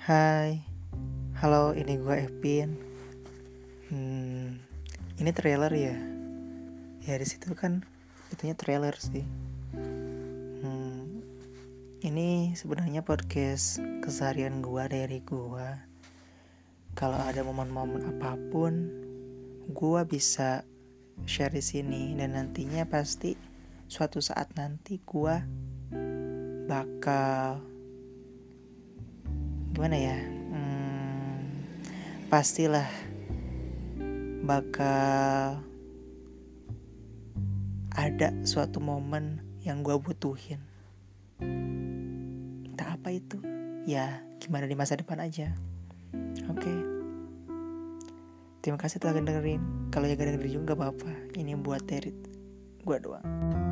Hai, halo ini gue Epin. Hmm, ini trailer ya? Ya di situ kan itunya trailer sih. Hmm, ini sebenarnya podcast keseharian gue dari gue. Kalau ada momen-momen apa pun, gue bisa share di sini dan nantinya pasti suatu saat nanti gue bakal gimana ya? Hmm, pastilah bakal ada suatu momen yang gue butuhin. Entah apa itu. Ya gimana di masa depan aja. Oke. Okay. terima kasih telah dengerin kalau ya gak dengerin juga apa-apa. Ini buat dari gue doang